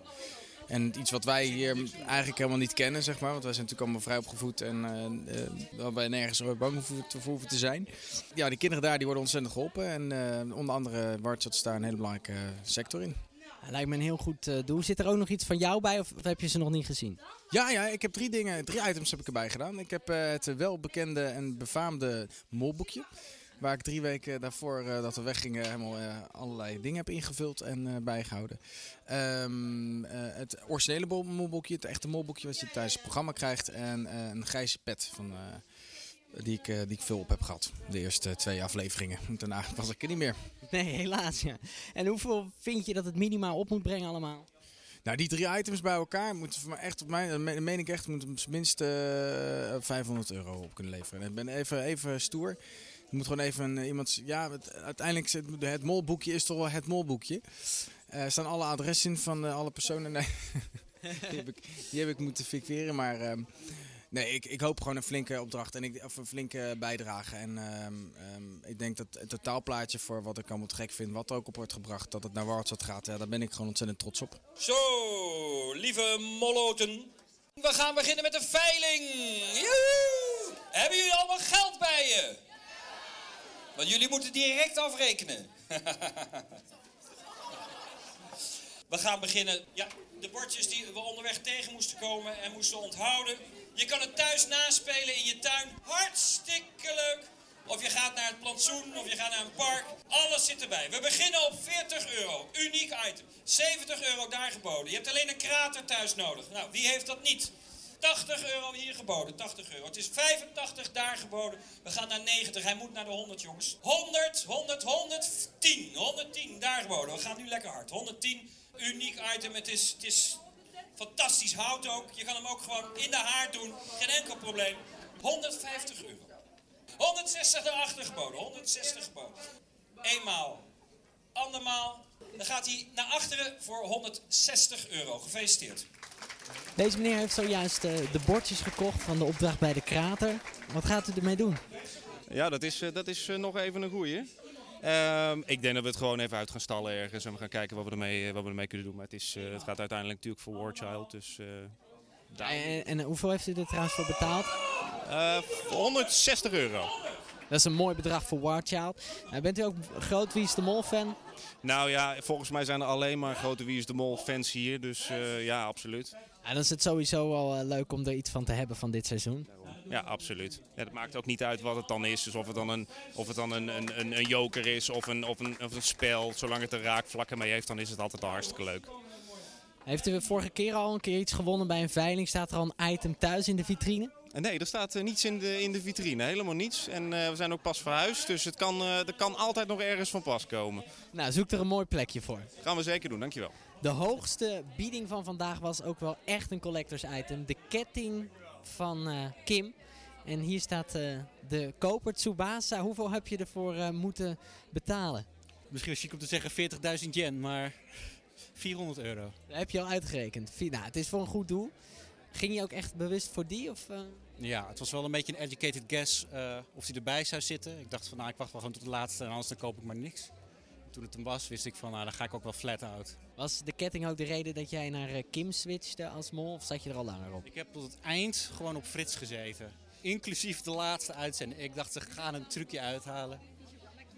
En iets wat wij hier eigenlijk helemaal niet kennen, zeg maar. Want wij zijn natuurlijk allemaal vrij opgevoed en eh, eh, waar wij nergens bang voor, hoeven te zijn. Ja, die kinderen daar die worden ontzettend geholpen. En eh, onder andere Wartshot is daar een hele belangrijke eh, sector in. Lijkt me een heel goed eh, doel. Zit er ook nog iets van jou bij of heb je ze nog niet gezien? Ja, ja, ik heb drie dingen, drie items heb ik erbij gedaan. Ik heb eh, het welbekende en befaamde molboekje. Waar ik drie weken daarvoor eh, dat we weggingen helemaal eh, allerlei dingen heb ingevuld en eh, bijgehouden. Ehm, eh, het originele mol- molboekje, het echte molboekje wat je tijdens het programma krijgt. En een grijze pet van, die, ik, die ik veel op heb gehad. De eerste twee afleveringen. Daarna was ik er niet meer. Nee, helaas ja. En hoeveel vind je dat het minimaal op moet brengen allemaal? Nou, die drie items bij elkaar moeten voor mij echt op mij, dat me- meen ik echt, moeten minstens eh 500 euro op kunnen leveren. En ik ben even, even stoer. Moet gewoon even een- iemand, ja, uiteindelijk zit het, molboekje is toch wel het molboekje. Eh, Er staan alle adressen in van eh, alle personen. Nee, die, heb ik, die heb ik moeten fixeren, maar ehm, nee, ik, ik hoop gewoon een flinke opdracht en ik, of een flinke bijdrage. En ehm, ehm, ik denk dat het totaalplaatje voor wat ik allemaal te gek vind, wat er ook op wordt gebracht, dat het naar Wartsat gaat, ja, daar ben ik gewoon ontzettend trots op. Zo, lieve molloten. We gaan beginnen met de veiling. Hebben jullie allemaal geld bij je? Want jullie moeten direct afrekenen. we gaan beginnen. Ja, de bordjes die we onderweg tegen moesten komen en moesten onthouden. Je kan het thuis naspelen in je tuin. Hartstikke leuk. Of je gaat naar het plantsoen, of je gaat naar een park. Alles zit erbij. We beginnen op 40 euro. Uniek item. 70 euro daar geboden. Je hebt alleen een krater thuis nodig. Nou, wie heeft dat niet? 80 euro hier geboden. 80 euro. Het is 85 daar geboden. We gaan naar 90. Hij moet naar de 100, jongens. 100, 100, 110. 110 daar geboden. We gaan nu lekker hard. 110. Uniek item. Het is, het is fantastisch hout ook. Je kan hem ook gewoon in de haard doen. Geen enkel probleem. 150 euro. 160 daarachter geboden. 160 geboden. Eenmaal. Andermaal. Dan gaat hij naar achteren voor 160 euro. Gefeliciteerd. Deze meneer heeft zojuist eh, de bordjes gekocht van de opdracht bij de krater. Wat gaat u ermee doen? Ja, dat is, eh, dat is eh, nog even een goeie. Ehm, ik denk dat we het gewoon even uit gaan stallen ergens en we gaan kijken wat we ermee, wat we ermee kunnen doen. Maar het, is, het gaat uiteindelijk natuurlijk voor War Child. Dus, En, en hoeveel heeft u er trouwens voor betaald? Eh, 160 euro. Dat is een mooi bedrag voor War Child. Nou, bent u ook groot Wie is de Mol fan? Nou ja, volgens mij zijn er alleen maar grote Wie is de Mol fans hier. Dus eh, ja, absoluut. Ja, dan is het sowieso wel eh, leuk om er iets van te hebben van dit seizoen. Ja, absoluut. Ja, het maakt ook niet uit wat het dan is. Dus of het dan een, of het dan een, een, een, een joker is of een, of, een, of een spel. Zolang het er raakvlakken mee heeft, dan is het altijd al hartstikke leuk. Heeft u vorige keer al een keer iets gewonnen bij een veiling? Staat er al een item thuis in de vitrine? Nee, er staat eh, niets in de, in de vitrine. Helemaal niets. En eh, we zijn ook pas verhuisd. Dus het kan, eh, er kan altijd nog ergens van pas komen. Nou, zoek er een mooi plekje voor. Gaan we zeker doen, dankjewel. De hoogste bieding van vandaag was ook wel echt een collectors item. De ketting van eh, Kim. En hier staat eh, de koper Tsubasa. Hoeveel heb je ervoor eh, moeten betalen? Misschien chic om te zeggen 40.000 yen, maar 400 euro. Dat heb je al uitgerekend. Nou, het is voor een goed doel. Ging je ook echt bewust voor die? Of, eh? Ja, het was wel een beetje een educated guess eh, of hij erbij zou zitten. Ik dacht van nou, ik wacht wel gewoon tot de laatste en anders dan koop ik maar niks. Toen het hem was, wist ik van nou, dan ga ik ook wel flat out. Was de ketting ook de reden dat jij naar eh, Kim switchte als mol? Of zat je er al langer op? Ik heb tot het eind gewoon op Frits gezeten. Inclusief de laatste uitzending. Ik dacht, ze gaan een trucje uithalen.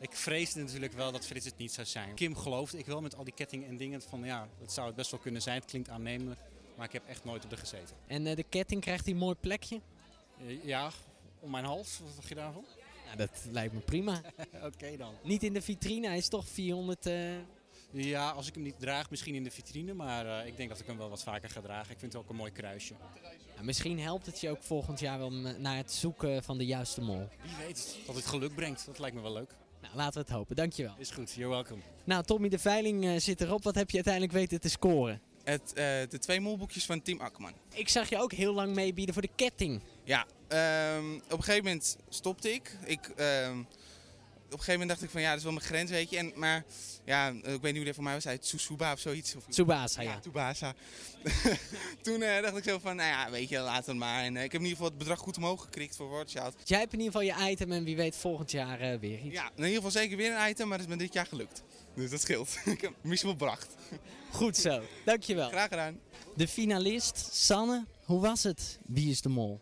Ik vreesde natuurlijk wel dat Frits het niet zou zijn. Kim geloofde ik wel met al die kettingen en dingen van ja, dat zou het best wel kunnen zijn. Het klinkt aannemelijk, maar ik heb echt nooit op de gezeten. En eh, de ketting krijgt hij een mooi plekje? Eh, ja, om mijn hals. Wat dacht je daarvan? Ja, dat lijkt me prima. Oké dan. Niet in de vitrine, hij is toch 400... eh, Ja, als ik hem niet draag, misschien in de vitrine. Maar eh, ik denk dat ik hem wel wat vaker ga dragen. Ik vind het ook een mooi kruisje. ja, misschien helpt het je ook volgend jaar wel naar het zoeken van de juiste mol. Wie weet dat het geluk brengt. Dat lijkt me wel leuk. Nou, laten we het hopen. Dankjewel. Is goed, you're welcome. Nou, Tommy, de veiling zit erop. Wat heb je uiteindelijk weten te scoren? Het, eh, de twee molboekjes van Team Akkerman. Ik zag je ook heel lang meebieden voor de ketting. Ja, ehm, op een gegeven moment stopte ik. ik ehm, op een gegeven moment dacht ik van ja, dat is wel mijn grens, weet je. En, maar ja, ik weet niet hoe dat voor mij was, uit Tsusuba of zoiets. Of, Tsubasa, ja. Tsubasa. Toen eh, dacht ik zo van, nou ja, weet je, laat het maar. En eh, ik heb in ieder geval het bedrag goed omhoog gekrikt voor. Dus jij hebt in ieder geval je item en wie weet volgend jaar eh, weer iets. Ja, in ieder geval zeker weer een item, maar dat is me dit jaar gelukt. Dus dat scheelt. ik heb misschien wel bracht. Goed zo, dankjewel. Graag gedaan. De finalist, Sanne, hoe was het? Wie is de mol?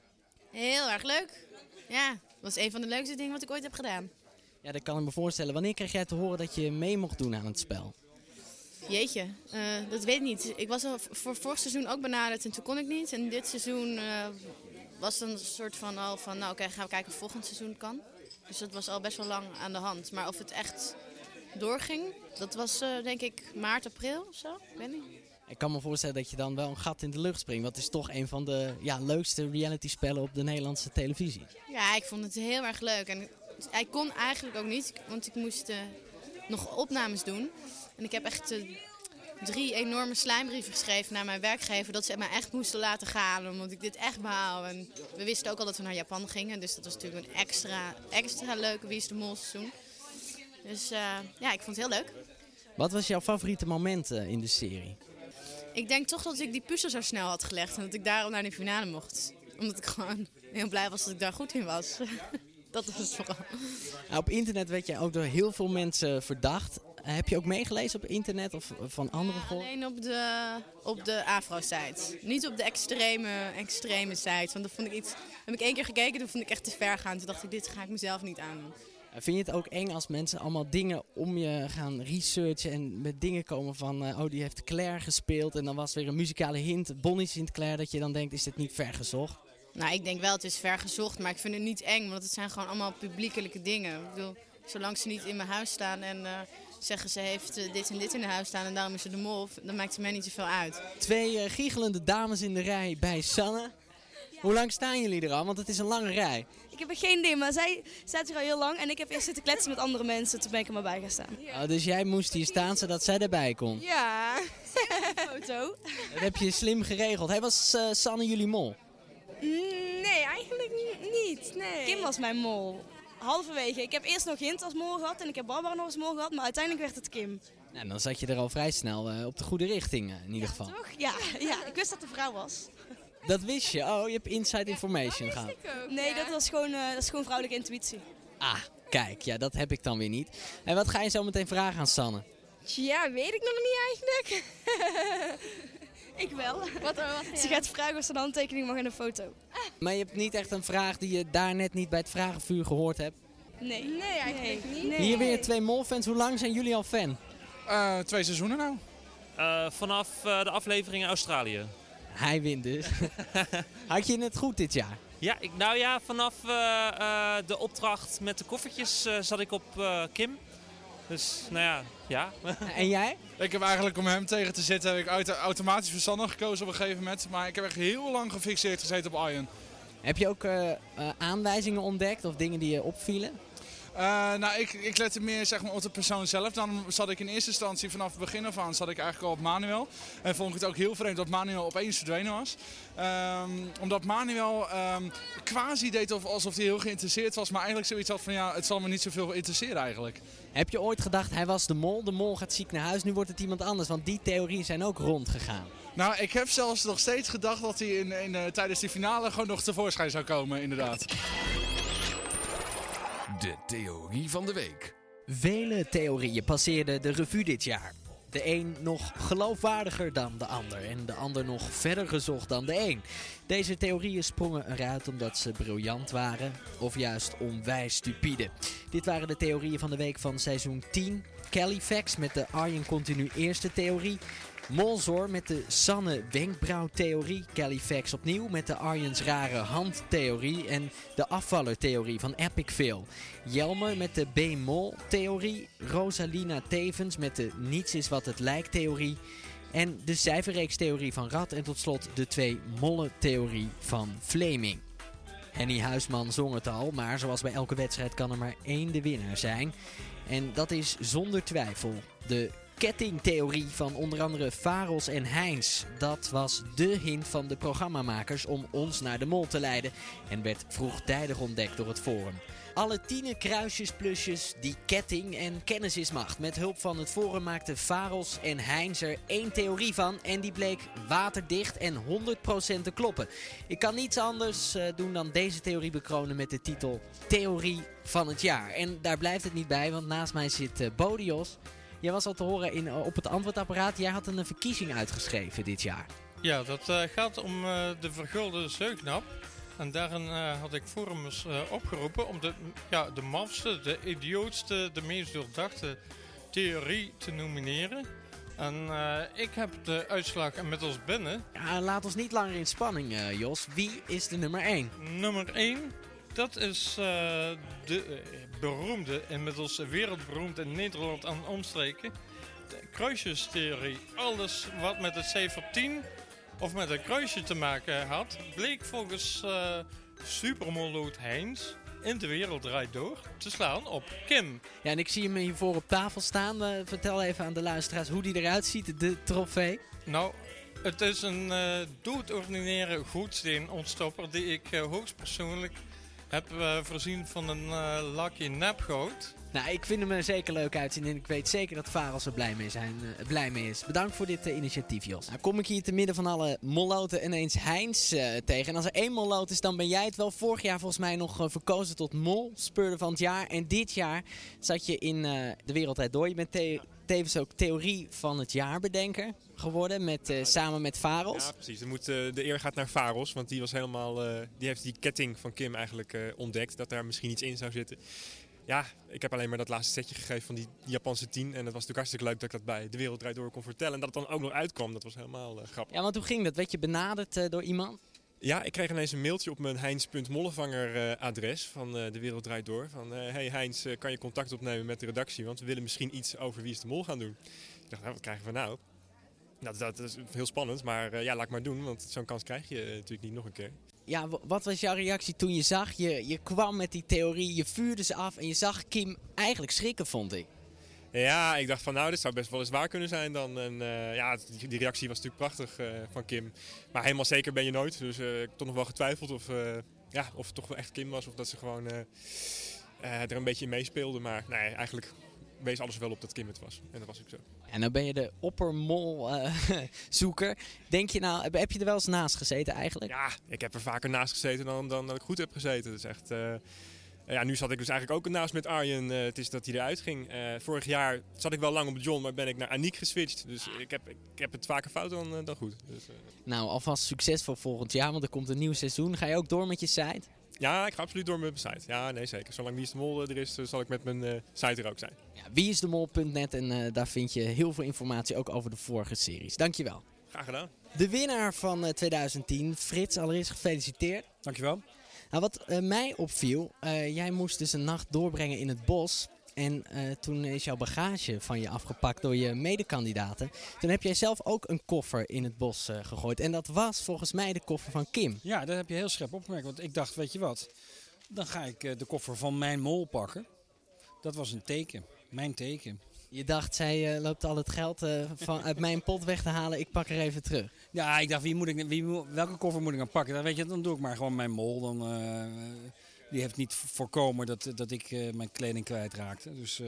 Heel erg leuk. Ja, dat was een van de leukste dingen wat ik ooit heb gedaan. Ja, dat kan ik me voorstellen. Wanneer kreeg jij te horen dat je mee mocht doen aan het spel? Jeetje, eh, dat weet ik niet. Ik was al voor vorig seizoen ook benaderd en toen kon ik niet. En dit seizoen eh, was dan een soort van al van, nou oké, gaan we kijken of volgend seizoen kan. Dus dat was al best wel lang aan de hand. Maar of het echt doorging, dat was eh, denk ik maart, april of zo. Ik weet niet. Ik kan me voorstellen dat je dan wel een gat in de lucht springt. Want het is toch een van de ja, leukste reality spellen op de Nederlandse televisie. Ja, ik vond het heel erg leuk. En hij kon eigenlijk ook niet, want ik moest eh, nog opnames doen. En ik heb echt eh, drie enorme slijmbrieven geschreven naar mijn werkgever... dat ze mij echt moesten laten gaan, omdat ik dit echt behaal. En we wisten ook al dat we naar Japan gingen. Dus dat was natuurlijk een extra, extra leuke Wie is de Mol seizoen. Dus eh, ja, ik vond het heel leuk. Wat was jouw favoriete moment eh, in de serie? Ik denk toch dat ik die puzzel zo snel had gelegd en dat ik daarom naar de finale mocht. Omdat ik gewoon heel blij was dat ik daar goed in was. dat was het vooral. Nou, op internet werd jij ook door heel veel mensen verdacht. Heb je ook meegelezen op internet of van anderen gehoord? Alleen op de, op de afro-site. Niet op de extreme, extreme site. Want dat vond ik iets. Heb ik één keer gekeken, toen vond ik echt te ver gaan. Toen dacht ik, dit ga ik mezelf niet aandoen. Vind je het ook eng als mensen allemaal dingen om je gaan researchen en met dingen komen van, eh, oh die heeft Claire gespeeld en dan was weer een muzikale hint, Bonnie Sinclair, dat je dan denkt, is dit niet ver gezocht? Nou, ik denk wel, het is ver gezocht, maar ik vind het niet eng. Want het zijn gewoon allemaal publiekelijke dingen. Ik bedoel, zolang ze niet in mijn huis staan en eh, zeggen ze heeft eh, dit en dit in de huis staan en daarom is ze de mol, dan maakt het mij niet zoveel uit. Twee giechelende dames in de rij bij Sanne. Hoe lang staan jullie er al? Want het is een lange rij. Ik heb er geen idee, maar zij staat hier al heel lang en ik heb eerst zitten kletsen met andere mensen, toen ben ik er maar bij gaan staan. Oh, dus jij moest hier staan zodat zij erbij kon. Ja, foto. Dat heb je slim geregeld. Hij was eh, Sanne jullie mol. Nee, eigenlijk niet. Nee. Kim was mijn mol. Halverwege. Ik heb eerst nog Hint als mol gehad en ik heb Barbara nog als mol gehad, maar uiteindelijk werd het Kim. Nou, dan zat je er al vrij snel eh, op de goede richting eh, in ieder geval. Toch? Ja, ja, ik wist dat het een vrouw was. Dat wist je. Oh, je hebt inside information gehad. Nee, dat, was gewoon, eh, dat is gewoon vrouwelijke intuïtie. Ah, kijk, ja, dat heb ik dan weer niet. En wat ga je zo meteen vragen aan Sanne? Ja, weet ik nog niet eigenlijk. ik wel. Wat, Ze gaat vragen of ze een handtekening mag in een foto. Maar je hebt niet echt een vraag die je daar net niet bij het vragenvuur gehoord hebt. Nee. Nee, eigenlijk niet. Hier weer twee molfans. Hoe lang zijn jullie al fan? Eh, twee seizoenen nou. Eh, vanaf eh, de aflevering in Australië. Hij wint dus. Had je het goed dit jaar? Ja, ik, nou ja, vanaf eh, eh, de opdracht met de koffertjes eh, zat ik op eh, Kim. Dus, nou ja, ja. En jij? Ik heb eigenlijk om hem tegen te zitten, heb ik auto- automatisch verstandig gekozen op een gegeven moment. Maar ik heb echt heel lang gefixeerd gezeten op Iron. Heb je ook aanwijzingen ontdekt of dingen die je opvielen? Eh, nou, ik, ik lette meer zeg maar, op de persoon zelf. Dan zat ik in eerste instantie vanaf het begin af aan zat ik eigenlijk al op Manuel. En vond ik het ook heel vreemd dat Manuel opeens verdwenen was. Ehm, omdat Manuel ehm, quasi deed of, alsof hij heel geïnteresseerd was. Maar eigenlijk zoiets had van ja, het zal me niet zoveel interesseren eigenlijk. Heb je ooit gedacht, hij was de mol, de mol gaat ziek naar huis, nu wordt het iemand anders? Want die theorieën zijn ook rondgegaan. Nou, ik heb zelfs nog steeds gedacht dat hij in, in, eh, tijdens die finale gewoon nog tevoorschijn zou komen, inderdaad. De theorie van de week. Vele theorieën passeerden de revue dit jaar. De een nog geloofwaardiger dan de ander en de ander nog verder gezocht dan de een. Deze theorieën sprongen eruit omdat ze briljant waren of juist onwijs stupide. Dit waren de theorieën van de week van seizoen 10. Califax met de Arjen Continu eerste theorie. Molzor met de Sanne wenkbrauwtheorie. Califax opnieuw met de Arjens rare handtheorie. En de afvallertheorie van Epicville. Jelmer met de B-mol theorie. Rosalina Tevens met de niets is wat het lijkt theorie. En de cijferreeks-theorie van Rad. En tot slot de twee mollen-theorie van Fleming. Henny Huisman zong het al, maar zoals bij elke wedstrijd kan er maar één de winnaar zijn. En dat is zonder twijfel de kettingtheorie van onder andere Faros en Heinz. Dat was de hint van de programmamakers om ons naar de mol te leiden en werd vroegtijdig ontdekt door het forum. Alle tienen kruisjes, plusjes, die ketting en kennis is macht. Met hulp van het forum maakten Faros en Heinz er één theorie van en die bleek waterdicht en 100% te kloppen. Ik kan niets anders eh, doen dan deze theorie bekronen met de titel Theorie van het jaar. En daar blijft het niet bij, want naast mij zit eh, Bodios. Jij was al te horen in, eh, op het antwoordapparaat. Jij had een verkiezing uitgeschreven dit jaar. Ja, dat eh, gaat om eh, de vergulde zeugnap. En daarin eh, had ik forums eh, opgeroepen om de, ja, de mafste, de idiootste, de meest doordachte theorie te nomineren. En eh, ik heb de uitslag inmiddels binnen. Ja, laat ons niet langer in spanning, eh, Jos. Wie is de nummer 1? Nummer 1, dat is eh, de eh, beroemde, inmiddels wereldberoemd in Nederland en omstreken, de kruisjestheorie. Alles wat met het cijfer 10 of met een kruisje te maken had, bleek volgens uh, Supermolloot Heinz in de wereld draait door te slaan op Kim. Ja, en ik zie hem hiervoor op tafel staan. Eh, vertel even aan de luisteraars hoe die eruit ziet, de trofee. Nou, het is een uh, doodordinaire goedsteenontstopper die ik uh, hoogstpersoonlijk heb uh, voorzien van een uh, lakje nepgoud. Nou, ik vind hem er zeker leuk uitzien en ik weet zeker dat Faros er blij mee, zijn, uh, blij mee is. Bedankt voor dit initiatief, Jos. Nou, kom ik hier te midden van alle molloten ineens Heinz tegen. En als er één molloot is, dan ben jij het wel. Vorig jaar volgens mij nog verkozen tot mol, speurder van het jaar. En dit jaar zat je in de wereldtijd door. Je bent te tevens ook theorie van het jaar bedenker geworden, met, uh, samen met Faros. Ja, precies. Er moet, uh, de eer gaat naar Faros, want die, was helemaal, uh, die heeft die ketting van Kim eigenlijk ontdekt, dat daar misschien iets in zou zitten. Ja, ik heb alleen maar dat laatste setje gegeven van die Japanse 10. En dat was natuurlijk hartstikke leuk dat ik dat bij De Wereld Draait Door kon vertellen. En dat het dan ook nog uitkwam, dat was helemaal grappig. Ja, want hoe ging dat? Werd je benaderd door iemand? Ja, ik kreeg ineens een mailtje op mijn Heinz.mollevanger adres van De Wereld Draait Door. Van, hey Heinz, uh, kan je contact opnemen met de redactie? Want we willen misschien iets over Wie is de Mol gaan doen. Ik dacht, nou, wat krijgen we nou? Nou, dat, dat is heel spannend, maar ja, laat maar doen. Want zo'n kans krijg je natuurlijk niet nog een keer. Ja, wat was jouw reactie toen je zag? Je, je kwam met die theorie, je vuurde ze af en je zag Kim eigenlijk schrikken, vond ik. Ja, ik dacht van nou, dit zou best wel eens waar kunnen zijn dan. En uh, ja, die, reactie was natuurlijk prachtig uh, van Kim. Maar helemaal zeker ben je nooit. Dus uh, ik heb toch nog wel getwijfeld of, ja, of het toch wel echt Kim was. Of dat ze gewoon er een beetje in meespeelde. Maar nee, eigenlijk wees alles wel op dat Kim het was. En dat was ook zo. En dan ben je de oppermol-zoeker. Denk je nou, heb je er wel eens naast gezeten eigenlijk? Ja, ik heb er vaker naast gezeten dan, dan dat ik goed heb gezeten. Is echt... Ja, nu zat ik dus eigenlijk ook naast met Arjen. Uh, het is dat hij eruit ging. Vorig jaar zat ik wel lang op John, maar ben ik naar Aniek geswitcht. Dus ik heb, ik heb het vaker fout dan, dan goed. Dus, nou, alvast succes voor volgend jaar, want er komt een nieuw seizoen. Ga je ook door met je site? Ja, ik ga absoluut door met mijn site. Ja, nee zeker. Zolang Wie is de Mol er is, zal ik met mijn site er ook zijn. Ja, wieisdemol.net en daar vind je heel veel informatie ook over de vorige series. Dankjewel. Graag gedaan. De winnaar van 2010, Frits, allereerst gefeliciteerd. Dankjewel. Nou, wat uh, mij opviel, uh, jij moest dus een nacht doorbrengen in het bos. En uh, toen is jouw bagage van je afgepakt door je medekandidaten. Toen heb jij zelf ook een koffer in het bos gegooid. En dat was volgens mij de koffer van Kim. Ja, dat heb je heel scherp opgemerkt. Want ik dacht, weet je wat, dan ga ik de koffer van mijn mol pakken. Dat was een teken, mijn teken. Je dacht, zij loopt al het geld van, uit mijn pot weg te halen. Ik pak er even terug. Ja, ik dacht, wie moet ik, wie, welke koffer moet ik dan pakken? Dan, weet je, dan doe ik maar gewoon mijn mol. Dan, die heeft niet voorkomen dat, dat ik mijn kleding kwijtraakte. Dus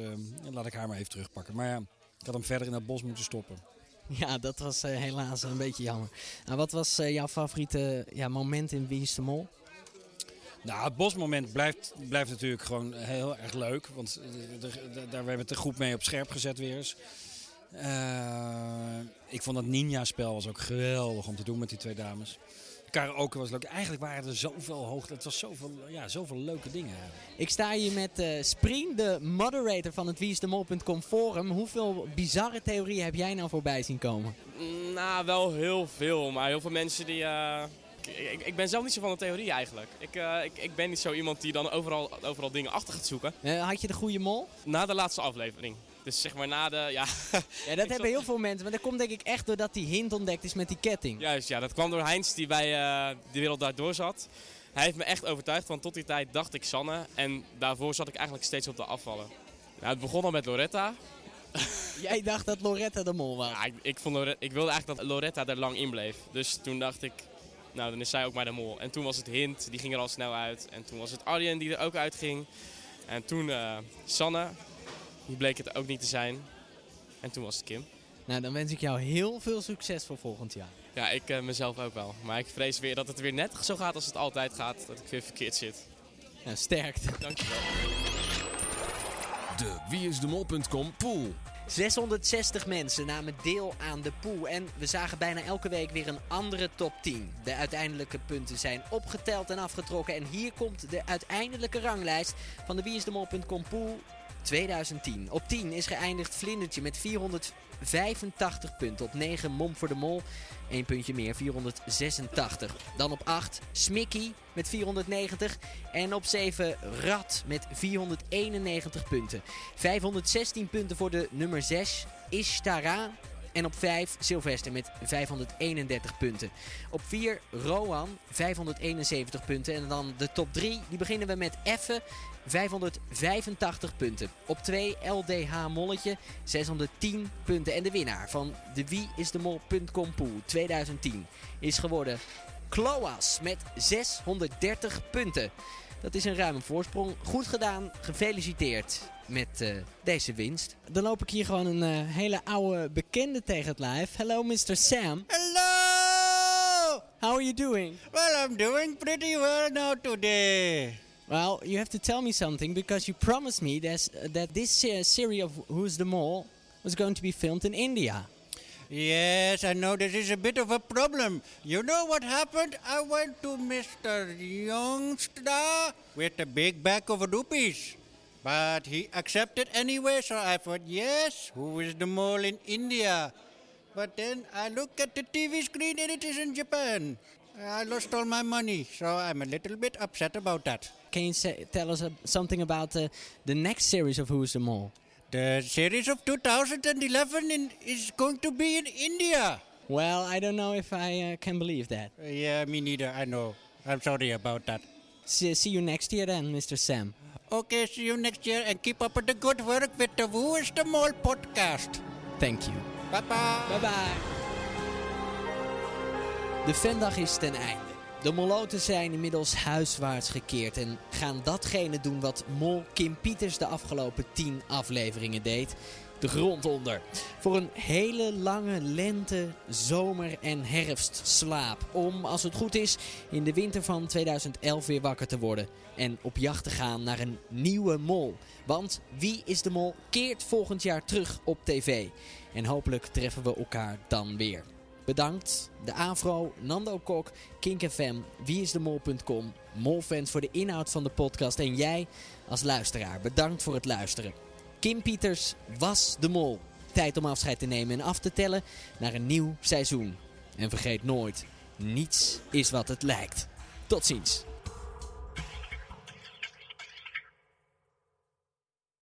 laat ik haar maar even terugpakken. Maar ja, ik had hem verder in dat bos moeten stoppen. Ja, dat was eh, helaas een beetje jammer. Nou, wat was eh, jouw favoriete ja, moment in Wie is de Mol? Nou, het bosmoment blijft, blijft natuurlijk gewoon heel erg leuk. Want eh, daar hebben we het de groep mee op scherp gezet weer eens. Eh, ik vond dat Ninja-spel was ook geweldig om te doen met die twee dames. Karaoke was leuk. Eigenlijk waren er zoveel hoogte. Het was zoveel, ja, zoveel leuke dingen. Ik sta hier met eh Sprien, de moderator van het wieisdemol.com forum. Hoeveel bizarre theorieën heb jij nou voorbij zien komen? Nou, wel heel veel. Maar heel veel mensen die... eh, ik, ik- ben zelf niet zo van de theorie eigenlijk. Ik, eh, ik, ik ben niet zo iemand die dan overal, overal dingen achter gaat zoeken. Eh, had je de goede mol? Na de laatste aflevering. Dus zeg maar na de... Ja, Ja, dat hebben heel veel mensen. Maar dat komt denk ik echt doordat die hint ontdekt is met die ketting. Juist, ja. Dat kwam door Heinz die bij eh De Wereld Daardoor zat. Hij heeft me echt overtuigd, want tot die tijd dacht ik Sanne. En daarvoor zat ik eigenlijk steeds op de afvallen. Nou, het begon al met Loretta. Jij dacht dat Loretta de mol was? Ja, ik, ik, vond Lore- ik wilde eigenlijk dat Loretta er lang in bleef. Dus toen dacht ik, nou dan is zij ook maar de mol. En toen was het Hint, die ging er al snel uit. En toen was het Arjen die er ook uitging. En toen eh, Sanne, die bleek het ook niet te zijn. En toen was het Kim. Nou, dan wens ik jou heel veel succes voor volgend jaar. Ja, ik eh, mezelf ook wel. Maar ik vrees weer dat het weer net zo gaat als het altijd gaat. Dat ik weer verkeerd zit. Nou, sterkte. Dankjewel. De wieisdemol.com pool. 660 mensen namen deel aan de pool en we zagen bijna elke week weer een andere top 10. De uiteindelijke punten zijn opgeteld en afgetrokken en hier komt de uiteindelijke ranglijst van de wieisdemol.com pool 2010. Op 10 is geëindigd Vlindertje met 485 punten. Op 9 Mom voor de Mol, 1 puntje meer, 486. Dan op 8 Smicky met 490. En op 7 Rad met 491 punten. 516 punten voor de nummer 6 Ishtara. En op 5 Sylvester met 531 punten. Op 4 Roan 571 punten. En dan de top 3, die beginnen we met Effe 585 punten. Op 2 LDH Molletje 610 punten. En de winnaar van de Wie is de Mol.com pool 2010 is geworden Kloas met 630 punten. Dat is een ruime voorsprong. Goed gedaan, gefeliciteerd met eh, deze winst. Dan loop ik hier gewoon een eh, hele oude bekende tegen het lijf. Hello, Mr. Sam. Hello! How are you doing? Well, I'm doing pretty well now today. Well, you have to tell me something because you promised me this, that this uh, series of Who's the Mole was going to be filmed in India. Yes, I know this is a bit of a problem. You know what happened? I went to Mr. Youngster with a big bag of rupees. But he accepted anyway, so I thought, yes, who is the mole in India? But then I look at the TV screen and it is in Japan. I lost all my money, so I'm a little bit upset about that. Can you say, tell us uh, something about uh, the next series of Who's the Mole? The series of 2011 in, is going to be in India. Well, I don't know if I uh, can believe that. yeah, me neither. I know. I'm sorry about that. See, see you next year then, Mr. Sam. Okay, see you next year and keep up with the good work with the Who is the Mole podcast. Thank you. Bye bye. Bye bye. De fandag is ten einde. De moloten zijn inmiddels huiswaarts gekeerd en gaan datgene doen wat mol Kim Pieters de afgelopen 10 afleveringen deed. De grond onder. Voor een hele lange lente, zomer en herfstslaap. Om, als het goed is, in de winter van 2011 weer wakker te worden. En op jacht te gaan naar een nieuwe mol. Want Wie is de Mol keert volgend jaar terug op tv. En hopelijk treffen we elkaar dan weer. Bedankt. De Afro, Nando Kok, Kink FM, wieisdemol.com, Molfans voor de inhoud van de podcast en jij als luisteraar. Bedankt voor het luisteren. Kim Pieters was de mol. Tijd om afscheid te nemen en af te tellen naar een nieuw seizoen. En vergeet nooit, niets is wat het lijkt. Tot ziens.